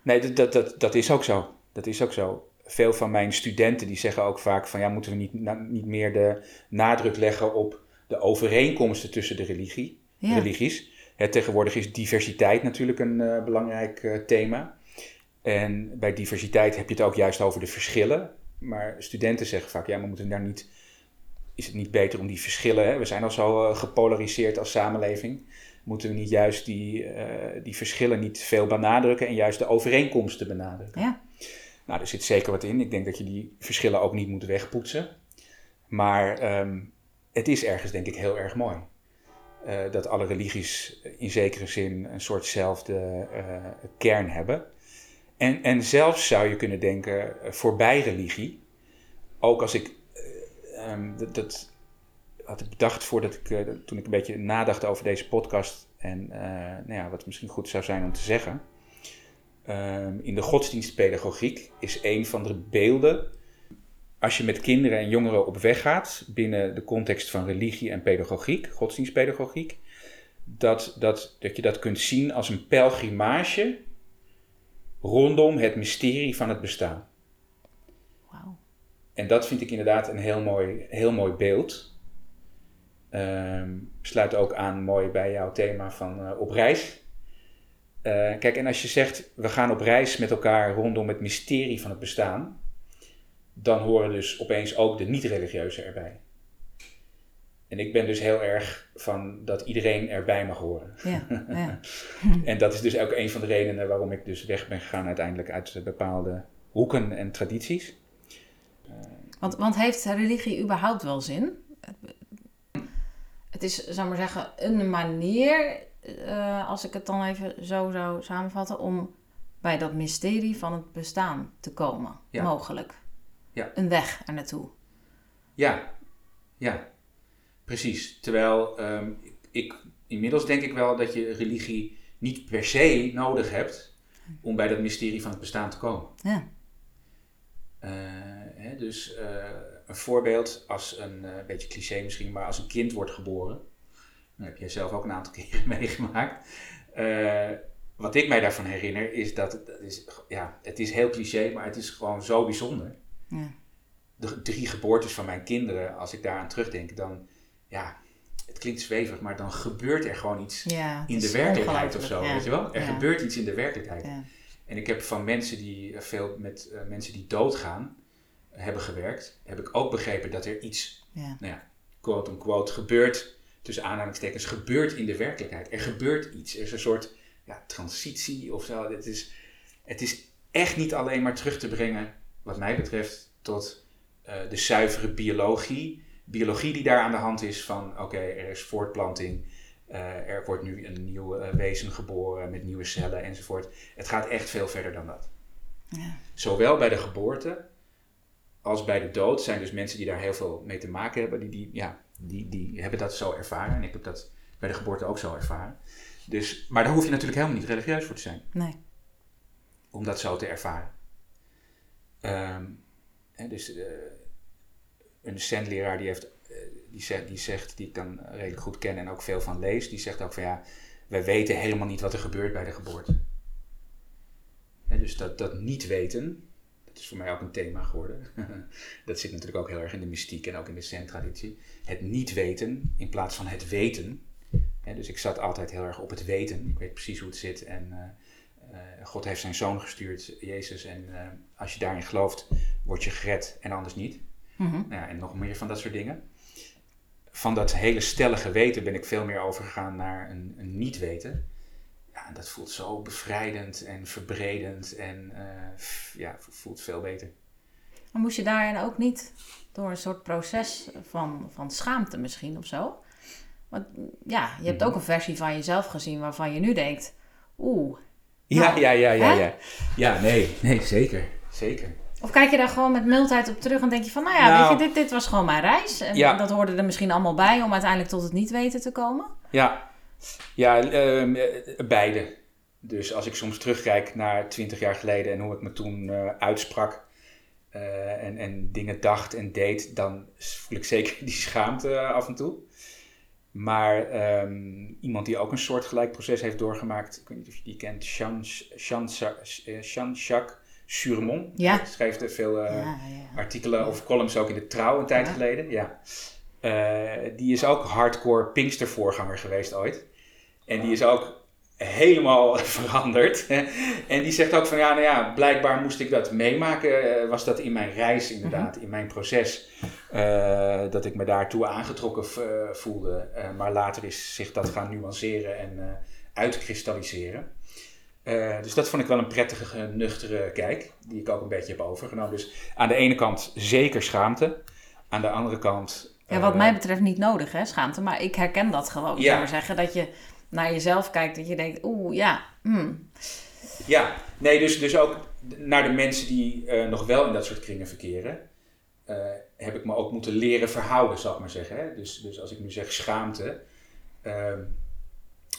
Speaker 2: Nee, dat, dat, dat, dat is ook zo. Dat is ook zo. Veel van mijn studenten die zeggen ook vaak van ja, moeten we niet, na- niet meer de nadruk leggen op de overeenkomsten tussen de religie,
Speaker 1: Ja.
Speaker 2: religies. Hè, tegenwoordig is diversiteit natuurlijk een eh, belangrijk eh, thema. En bij diversiteit heb je het ook juist over de verschillen. Maar studenten zeggen vaak, ja, maar moeten we daar niet, is het niet beter om die verschillen, hè? we zijn al zo eh, gepolariseerd als samenleving, moeten we niet juist die, die verschillen niet veel benadrukken en juist de overeenkomsten benadrukken?
Speaker 1: Ja.
Speaker 2: Nou, er zit zeker wat in. Ik denk dat je die verschillen ook niet moet wegpoetsen. Maar ehm, het is ergens denk ik heel erg mooi. Eh, dat alle religies in zekere zin een soortzelfde eh, kern hebben. En, en zelfs zou je kunnen denken, eh, voorbij religie, ook als ik, eh, ehm, dat, dat had ik bedacht voordat ik, toen ik een beetje nadacht over deze podcast en nou ja, wat misschien goed zou zijn om te zeggen. Ehm, in de godsdienstpedagogiek is een van de beelden, als je met kinderen en jongeren op weg gaat binnen de context van religie en pedagogiek, godsdienstpedagogiek, dat, dat, dat je dat kunt zien als een pelgrimage rondom het mysterie van het bestaan.
Speaker 1: Wauw.
Speaker 2: En dat vind ik inderdaad een heel mooi, heel mooi beeld. Ehm, sluit ook aan mooi bij jouw thema van eh, op reis. Eh, kijk, en als je zegt we gaan op reis met elkaar rondom het mysterie van het bestaan, dan horen dus opeens ook de niet-religieuze erbij. En ik ben dus heel erg van dat iedereen erbij mag horen. Ja, ja. *laughs* en dat is dus ook een van de redenen waarom ik dus weg ben gegaan uiteindelijk uit bepaalde hoeken en tradities.
Speaker 1: Want, want heeft religie überhaupt wel zin? Het is, zou maar zeggen, een manier, uh, als ik het dan even zo zou samenvatten, om bij dat mysterie van het bestaan te komen. Mogelijk. Ja. Een weg er naartoe.
Speaker 2: Ja, ja, precies. Terwijl um, ik, inmiddels denk ik wel dat je religie niet per se nodig hebt om bij dat mysterie van het bestaan te komen. Ja. Uh, hè, dus uh, een voorbeeld als een uh, beetje cliché misschien, maar als een kind wordt geboren. Dat heb jij zelf ook een aantal *laughs* keren meegemaakt. wat ik mij daarvan herinner is dat, dat is, ja, het is heel cliché, maar het is gewoon zo bijzonder. Ja. De drie geboortes van mijn kinderen, als ik daaraan terugdenk, dan ja, het klinkt zwevig, maar dan gebeurt er gewoon iets in de werkelijkheid of zo. Weet je wel? Er gebeurt iets in de werkelijkheid. En ik heb van mensen die veel met uh, mensen die doodgaan hebben gewerkt, heb ik ook begrepen dat er iets, nou ja, quote unquote, gebeurt, tussen aanhalingstekens, gebeurt in de werkelijkheid. Er gebeurt iets. Er is een soort ja, transitie of zo. Het is, het is echt niet alleen maar terug te brengen, wat mij betreft, tot uh, de zuivere biologie. Biologie die daar aan de hand is van, oké, er is voortplanting, uh, er wordt nu een nieuw uh, wezen geboren met nieuwe cellen enzovoort. Het gaat echt veel verder dan dat. Ja. Zowel bij de geboorte als bij de dood zijn dus mensen die daar heel veel mee te maken hebben, die, die, ja, die, die hebben dat zo ervaren. En ik heb dat bij de geboorte ook zo ervaren. Dus, maar daar hoef je natuurlijk helemaal niet religieus voor te zijn. Nee. Om dat zo te ervaren. Um, hè, dus uh, een centleraar die heeft die, zegt, die zegt, die ik dan redelijk goed ken en ook veel van lees, die zegt ook van ja, wij weten helemaal niet wat er gebeurt bij de geboorte. dus dat, dat niet weten, dat is voor mij ook een thema geworden. *laughs* dat zit natuurlijk ook heel erg in de mystiek en ook in de zen-traditie. Het niet weten in plaats van het weten. dus ik zat altijd heel erg op het weten. Ik weet precies hoe het zit en uh, God heeft zijn zoon gestuurd, Jezus. En als je daarin gelooft, word je gered en anders niet. Mm -hmm. nou ja, en nog meer van dat soort dingen van dat hele stellige weten ben ik veel meer overgegaan naar een, een niet weten. Ja, dat voelt zo bevrijdend en verbredend en uh, ja, voelt veel beter.
Speaker 1: Maar moest je daarin ook niet door een soort proces van, van schaamte misschien of zo? Want ja, je hebt ook mhm. een versie van jezelf gezien waarvan je nu denkt, oeh.
Speaker 2: Ja, nou, ja, ja, ja, ja. Ja, nee, nee, zeker, zeker.
Speaker 1: Of kijk je daar gewoon met mildheid op terug en denk je van, nou ja, weet je, nou. dit, dit was gewoon mijn reis. En dat hoorde er misschien allemaal bij om uiteindelijk tot het niet weten te komen?
Speaker 2: Ja, ja uh, beide. Dus als ik soms terugkijk naar twintig jaar geleden en hoe ik me toen uh, uitsprak uh, en, en dingen dacht en deed, dan voel ik zeker *laughs* die schaamte af en toe. Maar um, iemand die ook een soortgelijk proces heeft doorgemaakt, ik weet niet of je die kent, Jean-Jacques Surmont. Ja. Schreef er veel uh, artikelen of columns ook in de Trouw een tijd geleden. Ja. Uh, die is ook hardcore Pinkster-voorganger geweest ooit. En die is ook helemaal *laughs* veranderd. en die zegt ook van ja, nou ja, blijkbaar moest ik dat meemaken. Uh, was dat in mijn reis inderdaad, mhm. in mijn proces. dat ik me daartoe aangetrokken voelde. maar later is zich dat gaan nuanceren en uitkristalliseren. Uh, dus dat vond ik wel een prettige, nuchtere kijk, die ik ook een beetje heb overgenomen. Dus aan de ene kant zeker schaamte, aan de andere kant...
Speaker 1: Ja, wat uh, mij betreft niet nodig, hè, schaamte. Maar ik herken dat gewoon. Ja. maar zeggen dat je naar jezelf kijkt, dat je denkt, oeh, ja. Hmm.
Speaker 2: Ja, nee, dus, dus ook naar de mensen die uh, nog wel in dat soort kringen verkeren, heb ik me ook moeten leren verhouden, zal ik maar zeggen. Hè? Dus, dus als ik nu zeg schaamte, ehm,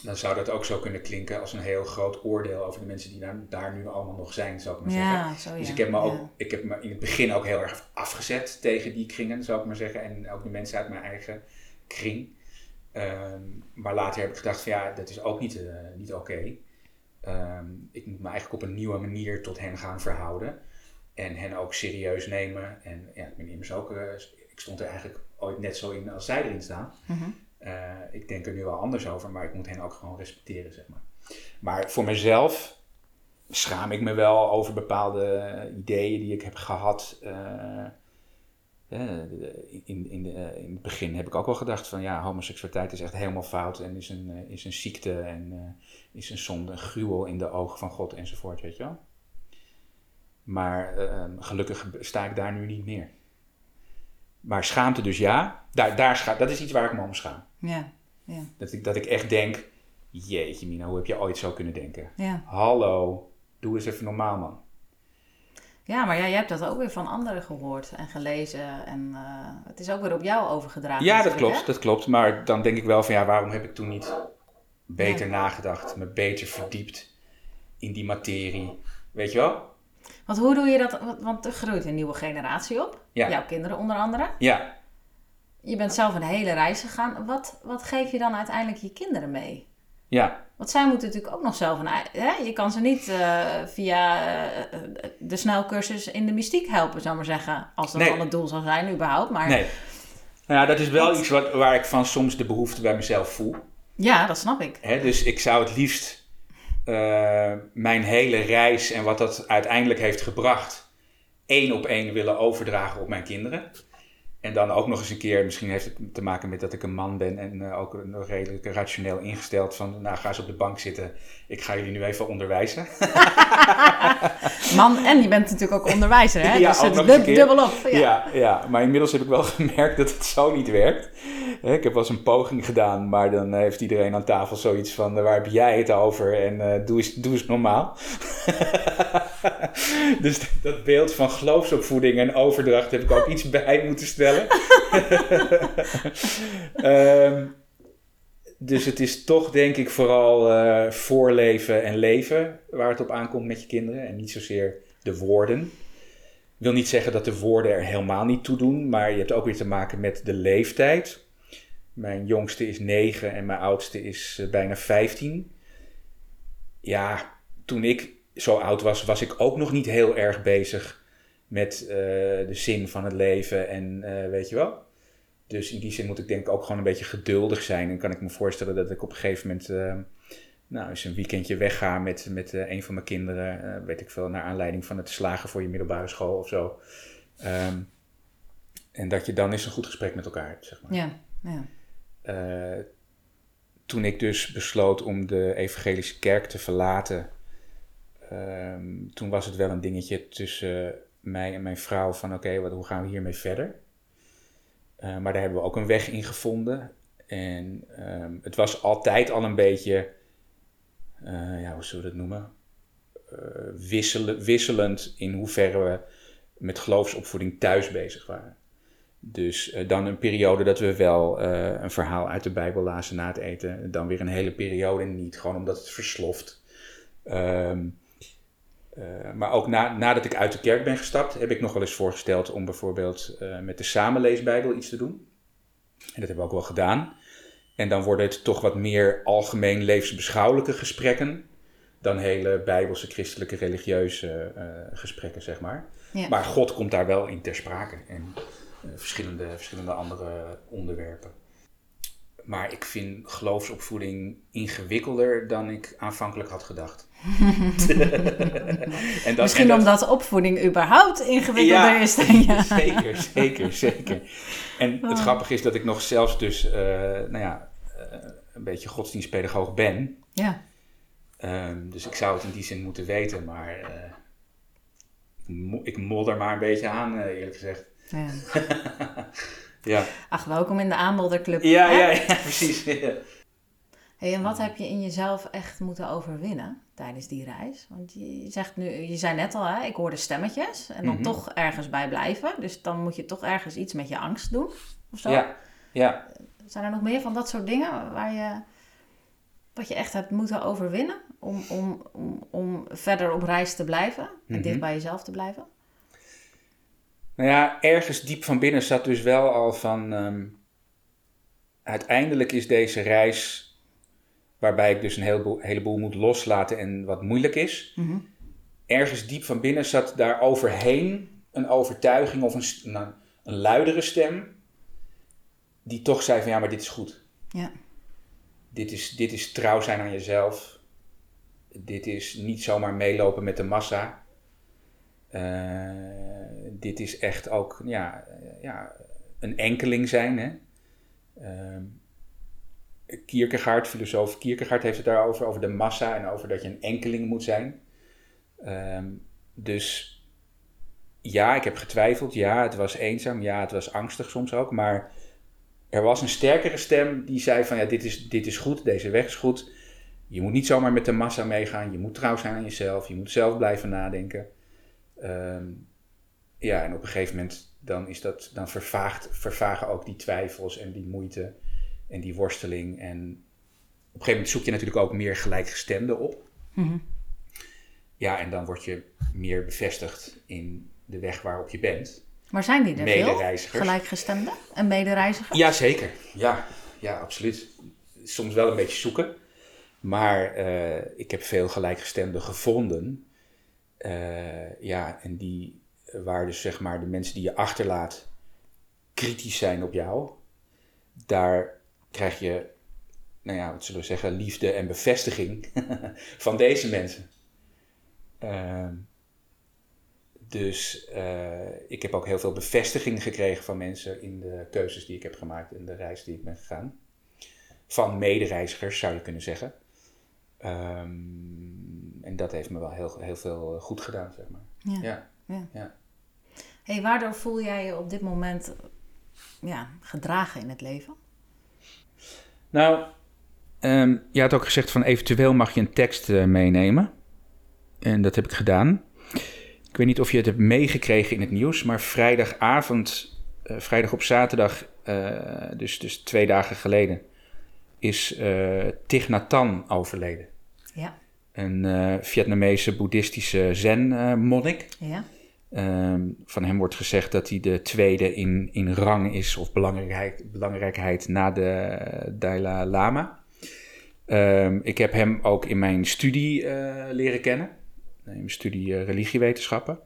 Speaker 2: dan zou dat ook zo kunnen klinken als een heel groot oordeel over de mensen die daar, daar nu allemaal nog zijn, zou ik maar zeggen. Zo, ja. Dus ik heb, me ook, ik heb me in het begin ook heel erg afgezet tegen die kringen, zou ik maar zeggen. En ook de mensen uit mijn eigen kring. Um, maar later heb ik gedacht van ja, dat is ook niet, uh, niet oké. Okay. Um, ik moet me eigenlijk op een nieuwe manier tot hen gaan verhouden. En hen ook serieus nemen. En ja, ik ben immers ook, uh, ik ik stond er eigenlijk ooit net zo in als zij erin staan.
Speaker 1: Mhm.
Speaker 2: Eh, ik denk er nu wel anders over, maar ik moet hen ook gewoon respecteren, zeg maar. Maar voor mezelf schaam ik me wel over bepaalde ideeën die ik heb gehad. Uh, in, in, de, in het begin heb ik ook wel gedacht van ja, homoseksualiteit is echt helemaal fout en is een, is een ziekte en is een zonde, een gruwel in de ogen van God enzovoort, weet je wel. Maar ehm, gelukkig sta ik daar nu niet meer. Maar schaamte dus ja, daar, daar dat is iets waar ik me om schaam.
Speaker 1: Ja, ja.
Speaker 2: Dat, ik, dat ik echt denk, jeetje Mina, hoe heb je ooit zo kunnen denken?
Speaker 1: Ja.
Speaker 2: Hallo, doe eens even normaal man.
Speaker 1: Ja, maar ja, jij hebt dat ook weer van anderen gehoord en gelezen. En uh, het is ook weer op jou overgedragen.
Speaker 2: Ja, dat klopt, dat klopt. Maar dan denk ik wel van ja, waarom heb ik toen niet beter nagedacht, me beter verdiept in die materie? Weet je wel?
Speaker 1: Want hoe doe je dat? Want er groeit een nieuwe generatie op.
Speaker 2: Ja.
Speaker 1: Jouw kinderen onder andere.
Speaker 2: Ja.
Speaker 1: Je bent zelf een hele reis gegaan. Wat, wat geef je dan uiteindelijk je kinderen mee?
Speaker 2: Ja.
Speaker 1: Want zij moeten natuurlijk ook nog zelf een... Hè? Je kan ze niet uh, via uh, de snelcursus in de mystiek helpen, zou maar zeggen. Als dat
Speaker 2: Nee.
Speaker 1: al het doel zou zijn überhaupt. Maar
Speaker 2: Nee. Nou ja, dat is wel
Speaker 1: Wat?
Speaker 2: iets wat, waar ik van soms de behoefte bij mezelf voel.
Speaker 1: ja, dat snap ik.
Speaker 2: Hè, dus ik zou het liefst eh, mijn hele reis en wat dat uiteindelijk heeft gebracht, één op één willen overdragen op mijn kinderen. En dan ook nog eens een keer, misschien heeft het te maken met dat ik een man ben en eh, ook nog redelijk rationeel ingesteld van, nou ga eens op de bank zitten, ik ga jullie nu even onderwijzen. *laughs*
Speaker 1: Man, en je bent natuurlijk ook onderwijzer, hè?
Speaker 2: Ja,
Speaker 1: dus het
Speaker 2: nog
Speaker 1: is
Speaker 2: eens een
Speaker 1: dub-
Speaker 2: keer.
Speaker 1: dubbelop. Ja.
Speaker 2: Ja, ja, maar inmiddels heb ik wel *laughs* gemerkt dat het zo niet werkt. Ik heb wel eens een poging gedaan, maar dan heeft iedereen aan tafel zoiets van: eh, waar heb jij het over? En eh, doe, eens, doe eens normaal. *laughs* *laughs* dus dat beeld van geloofsopvoeding en overdracht heb ik ook iets bij moeten stellen. *laughs* Ehm, dus het is toch, denk ik, vooral eh, voorleven en leven waar het op aankomt met je kinderen. En niet zozeer de woorden. Ik wil niet zeggen dat de woorden er helemaal niet toe doen, maar je hebt ook weer te maken met de leeftijd. Mijn jongste is 9 en mijn oudste is eh, bijna 15. Ja, toen ik zo oud was, was ik ook nog niet heel erg bezig met eh, de zin van het leven en eh, weet je wel. Dus in die zin moet ik denk ik ook gewoon een beetje geduldig zijn. En kan ik me voorstellen dat ik op een gegeven moment eh, nou, eens een weekendje wegga met, met een van mijn kinderen. weet ik veel, naar aanleiding van het slagen voor je middelbare school of zo. Ehm, en dat je dan eens een goed gesprek met elkaar hebt, zeg maar.
Speaker 1: Ja, ja.
Speaker 2: Toen ik dus besloot om de evangelische kerk te verlaten, ehm, toen was het wel een dingetje tussen mij en mijn vrouw van oké, wat hoe gaan we hiermee verder? Eh, maar daar hebben we ook een weg in gevonden. En ehm, het was altijd al een beetje, eh, ja, hoe zullen we dat noemen? Eh, wisselen, wisselend in hoeverre we met geloofsopvoeding thuis bezig waren. Dus dan een periode dat we wel een verhaal uit de Bijbel lazen na het eten. Dan weer een hele periode niet, gewoon omdat het versloft. Ehm, eh, maar ook na, nadat ik uit de kerk ben gestapt, heb ik nog wel eens voorgesteld om bijvoorbeeld eh, met de samenleesbijbel iets te doen. En dat hebben we ook wel gedaan. En dan worden het toch wat meer algemeen levensbeschouwelijke gesprekken dan hele bijbelse, christelijke, religieuze eh, gesprekken, zeg maar.
Speaker 1: Ja.
Speaker 2: Maar God komt daar wel in ter sprake en verschillende, verschillende andere onderwerpen. Maar ik vind geloofsopvoeding ingewikkelder dan ik aanvankelijk had gedacht. *laughs* en dat,
Speaker 1: Misschien
Speaker 2: en dat-
Speaker 1: omdat opvoeding überhaupt ingewikkelder is dan je. *laughs*
Speaker 2: zeker, zeker, zeker. En het
Speaker 1: Oh.
Speaker 2: grappige is dat ik nog zelfs dus, eh, nou ja, eh, een beetje godsdienstpedagoog ben.
Speaker 1: Ja.
Speaker 2: Ehm, dus ik zou het in die zin moeten weten, maar eh, ik mo- ik modder maar een beetje aan, eerlijk gezegd.
Speaker 1: ja. *laughs*
Speaker 2: Ja,
Speaker 1: Ach, welkom in de aanbodderclub.
Speaker 2: ja,
Speaker 1: hè?
Speaker 2: ja, ja *laughs* precies. Ja.
Speaker 1: Hey, en wat heb je in jezelf echt moeten overwinnen tijdens die reis? Want je zegt nu, je zei net al, hè, ik hoorde stemmetjes en dan
Speaker 2: Mhm.
Speaker 1: toch ergens bij blijven. Dus dan moet je toch ergens iets met je angst doen. Of zo.
Speaker 2: Ja, ja.
Speaker 1: Zijn er nog meer van dat soort dingen waar je, wat je echt hebt moeten overwinnen om, om, om, om verder op reis te blijven en
Speaker 2: Mhm.
Speaker 1: dicht bij jezelf te blijven?
Speaker 2: Nou ja, ergens diep van binnen zat dus wel al van. ehm, uiteindelijk is deze reis, waarbij ik dus een heleboel, heleboel moet loslaten en wat moeilijk is.
Speaker 1: Mhm.
Speaker 2: Ergens diep van binnen zat daar overheen een overtuiging of een, st- nou, een luidere stem die toch zei van ja, maar dit is goed.
Speaker 1: Ja.
Speaker 2: Dit is, dit is trouw zijn aan jezelf. Dit is niet zomaar meelopen met de massa. Eh, dit is echt ook ja, ja, een enkeling zijn. Hè? Ehm, Kierkegaard, filosoof Kierkegaard heeft het daarover, over de massa en over dat je een enkeling moet zijn. Ehm, dus ja, ik heb getwijfeld. Ja, het was eenzaam. Ja, het was angstig soms ook. Maar er was een sterkere stem die zei van ja, dit is, dit is goed, deze weg is goed. Je moet niet zomaar met de massa meegaan. Je moet trouw zijn aan jezelf. Je moet zelf blijven nadenken. Ehm, ja, en op een gegeven moment dan, is dat, dan vervaagt, vervagen ook die twijfels en die moeite en die worsteling. En op een gegeven moment zoek je natuurlijk ook meer gelijkgestemden op.
Speaker 1: Mhm.
Speaker 2: Ja, en dan word je meer bevestigd in de weg waarop je bent.
Speaker 1: Maar zijn die er veel?
Speaker 2: Medereizigers.
Speaker 1: Gelijkgestemden en medereizigers?
Speaker 2: Jazeker, ja, ja, absoluut. Soms wel een beetje zoeken. Maar eh, ik heb veel gelijkgestemden gevonden. Eh, ja, en die waar dus zeg maar de mensen die je achterlaat kritisch zijn op jou. Daar krijg je, nou ja, wat zullen we zeggen, liefde en bevestiging *laughs* van deze mensen. Ehm, dus eh, ik heb ook heel veel bevestiging gekregen van mensen in de keuzes die ik heb gemaakt en de reis die ik ben gegaan. Van medereizigers zou je kunnen zeggen. Ehm, dat heeft me wel heel, heel veel eh, goed gedaan, zeg maar.
Speaker 1: Ja.
Speaker 2: Ja.
Speaker 1: Ja.
Speaker 2: ja.
Speaker 1: Hey, waardoor voel jij je op dit moment ja, gedragen in het leven?
Speaker 2: Nou, ehm, je had ook gezegd van eventueel mag je een tekst eh, meenemen. En dat heb ik gedaan. Ik weet niet of je het hebt meegekregen in het nieuws, maar vrijdagavond, eh, vrijdag op zaterdag, eh, dus, dus twee dagen geleden, is eh Thich Nhat Hanh overleden.
Speaker 1: Ja.
Speaker 2: Een eh, Vietnamese boeddhistische zen-monnik.
Speaker 1: Ja.
Speaker 2: Ehm, van hem wordt gezegd dat hij de tweede in, in rang is of belangrijkheid, belangrijkheid na de Dalai Lama. Ehm, ik heb hem ook in mijn studie eh, leren kennen, in mijn studie eh, religiewetenschappen.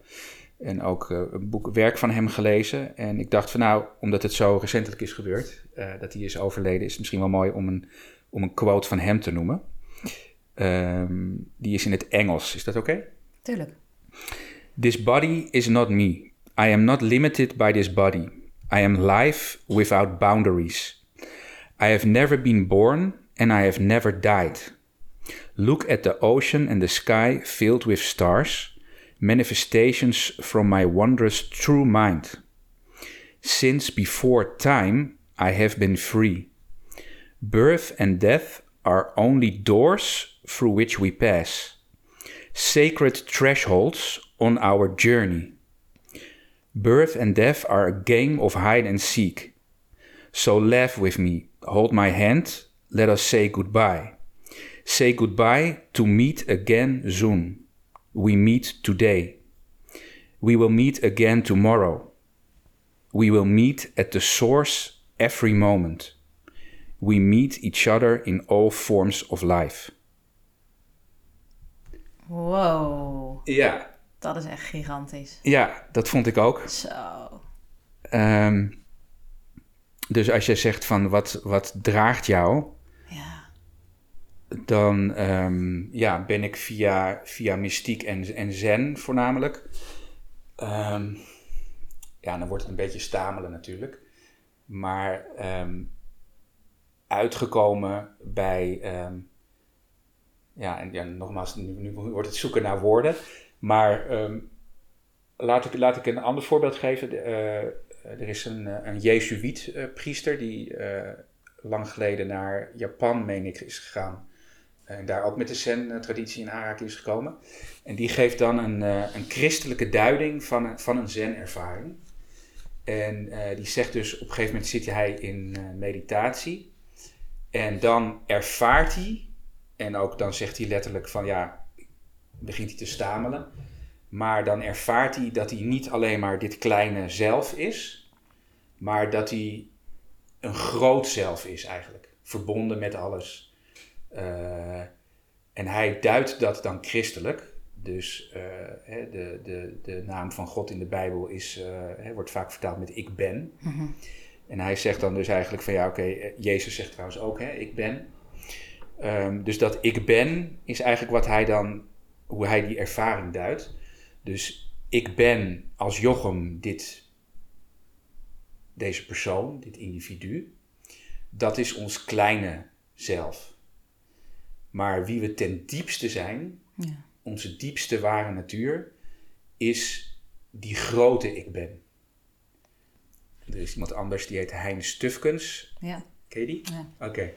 Speaker 2: En ook eh, een boek, werk van hem gelezen. En ik dacht van nou, omdat het zo recentelijk is gebeurd, eh, dat hij is overleden, is het misschien wel mooi om een, om een quote van hem te noemen. Ehm, die is in het Engels, is dat oké?
Speaker 1: Tuurlijk.
Speaker 2: This body is not me. I am not limited by this body. I am life without boundaries. I have never been born and I have never died. Look at the ocean and the sky filled with stars, manifestations from my wondrous true mind. Since before time, I have been free. Birth and death are only doors through which we pass sacred thresholds on our journey. Birth and death are a game of hide and seek. So laugh with me, hold my hand, let us say goodbye. Say goodbye to meet again soon. We meet today. We will meet again tomorrow. We will meet at the source every moment. We meet each other in all forms of life.
Speaker 1: Wow,
Speaker 2: Ja,
Speaker 1: dat is echt gigantisch.
Speaker 2: ja dat vond ik ook.
Speaker 1: Zo.
Speaker 2: Ehm, dus als je zegt van wat, wat draagt jou,
Speaker 1: Ja.
Speaker 2: dan ehm, ja, ben ik via, via mystiek en, en zen voornamelijk. Ehm, ja, dan wordt het een beetje stamelen natuurlijk. Maar uitgekomen bij, ja, en nogmaals, nu, wordt het zoeken naar woorden. Maar ehm, laat, ik, laat ik een ander voorbeeld geven. Eh, er is een, eh, een Jezuïet eh, priester die lang geleden naar Japan, meen ik, is gegaan. En daar ook met de zen-traditie in aanraking is gekomen. En die geeft dan een, een christelijke duiding van een, van een zen-ervaring. En die zegt dus, op een gegeven moment zit hij in meditatie. En dan ervaart hij, en ook dan zegt hij letterlijk van ja, begint hij te stamelen. Maar dan ervaart hij dat hij niet alleen maar dit kleine zelf is, maar dat hij een groot zelf is eigenlijk. Verbonden met alles. Eh, en hij duidt dat dan christelijk Dus uh, hè, de, de, de naam van God in de Bijbel is, uh, hè, wordt vaak vertaald met ik ben. Mm-hmm. En hij zegt dan dus eigenlijk van ja, oké, okay, Jezus zegt trouwens ook, hè, ik ben. Um, dus dat ik ben is eigenlijk wat hij dan, hoe hij die ervaring duidt. Dus ik ben als Jochem dit, deze persoon, dit individu. Dat is ons kleine zelf. Maar wie we ten diepste zijn, ja. onze diepste ware natuur, is die grote ik ben. Er is iemand anders die heet Hein Stufkens. Ja. Ken je die? Ja. Oké.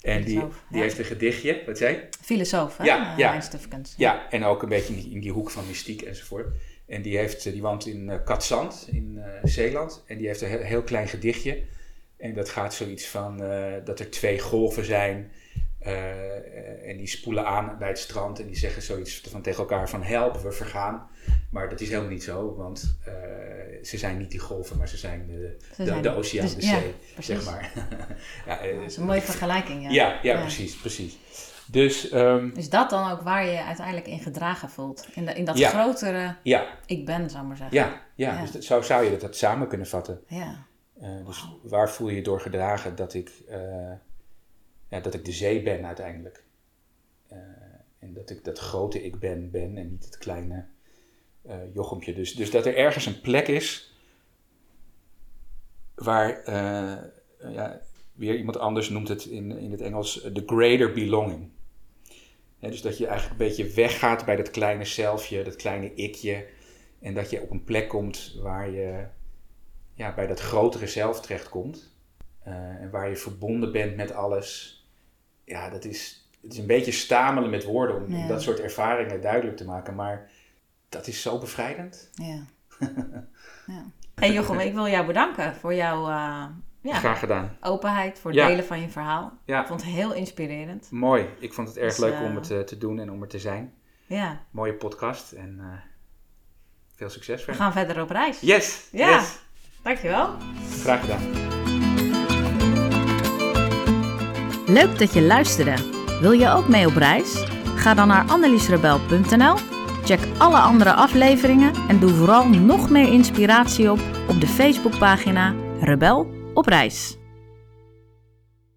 Speaker 2: En die, die heeft een gedichtje, wat zei
Speaker 1: Filosoof, hè?
Speaker 2: Ja, ja.
Speaker 1: Hein Stufkens.
Speaker 2: Ja. en ook een beetje in die, in die, hoek van mystiek enzovoort. En die, heeft, die woont in uh, Katzand, in uh, Zeeland. En die heeft een heel, heel, klein gedichtje. En dat gaat zoiets van uh, dat er twee golven zijn uh, en die spoelen aan bij het strand en die zeggen zoiets van tegen elkaar van help, we vergaan. Maar dat is helemaal niet zo, want uh, ze zijn niet die golven, maar ze zijn de, ze de, zijn, de oceaan, dus, de zee, ja, zeg maar. *laughs*
Speaker 1: ja, uh, dat is een mooie vergelijking, ja.
Speaker 2: Ja, ja, precies, precies. Dus, um,
Speaker 1: is dat dan ook waar je je uiteindelijk in gedragen voelt? In, de, in dat grotere ik ben, zou maar zeggen.
Speaker 2: Ja, ja, dus dat, zo zou je dat, samen kunnen vatten. Ja. dus wow. waar voel je je door gedragen dat ik ja, dat ik de zee ben uiteindelijk. En dat ik dat grote ik ben ben en niet het kleine jochempje. Dus, dus dat er ergens een plek is waar, uh, ja, weer iemand anders noemt het in, in het Engels, the greater belonging. dus dat je eigenlijk een beetje weggaat bij dat kleine zelfje, dat kleine ikje. En dat je op een plek komt waar je ja, bij dat grotere zelf terechtkomt. Uh, en waar je verbonden bent met alles ja, dat is, het is een beetje stamelen met woorden om, dat soort ervaringen duidelijk te maken. Maar dat is zo bevrijdend.
Speaker 1: Ja. *laughs* ja. Hey Jochem, ik wil jou bedanken voor jouw uh, ja,
Speaker 2: Graag gedaan.
Speaker 1: openheid, voor het ja. delen van je verhaal. Ja. Ik vond het heel inspirerend.
Speaker 2: Mooi. Ik vond het erg dus, leuk om het uh, te doen en om er te zijn. Ja. Mooie podcast en uh, veel succes
Speaker 1: verder. We gaan verder op reis.
Speaker 2: Yes!
Speaker 1: Ja,
Speaker 2: yes.
Speaker 1: dankjewel.
Speaker 2: Graag gedaan.
Speaker 1: Leuk dat je luisterde. Wil je ook mee op reis? Ga dan naar anneliesrebel.nl, check alle andere afleveringen en doe vooral nog meer inspiratie op op de Facebookpagina Rebel op reis.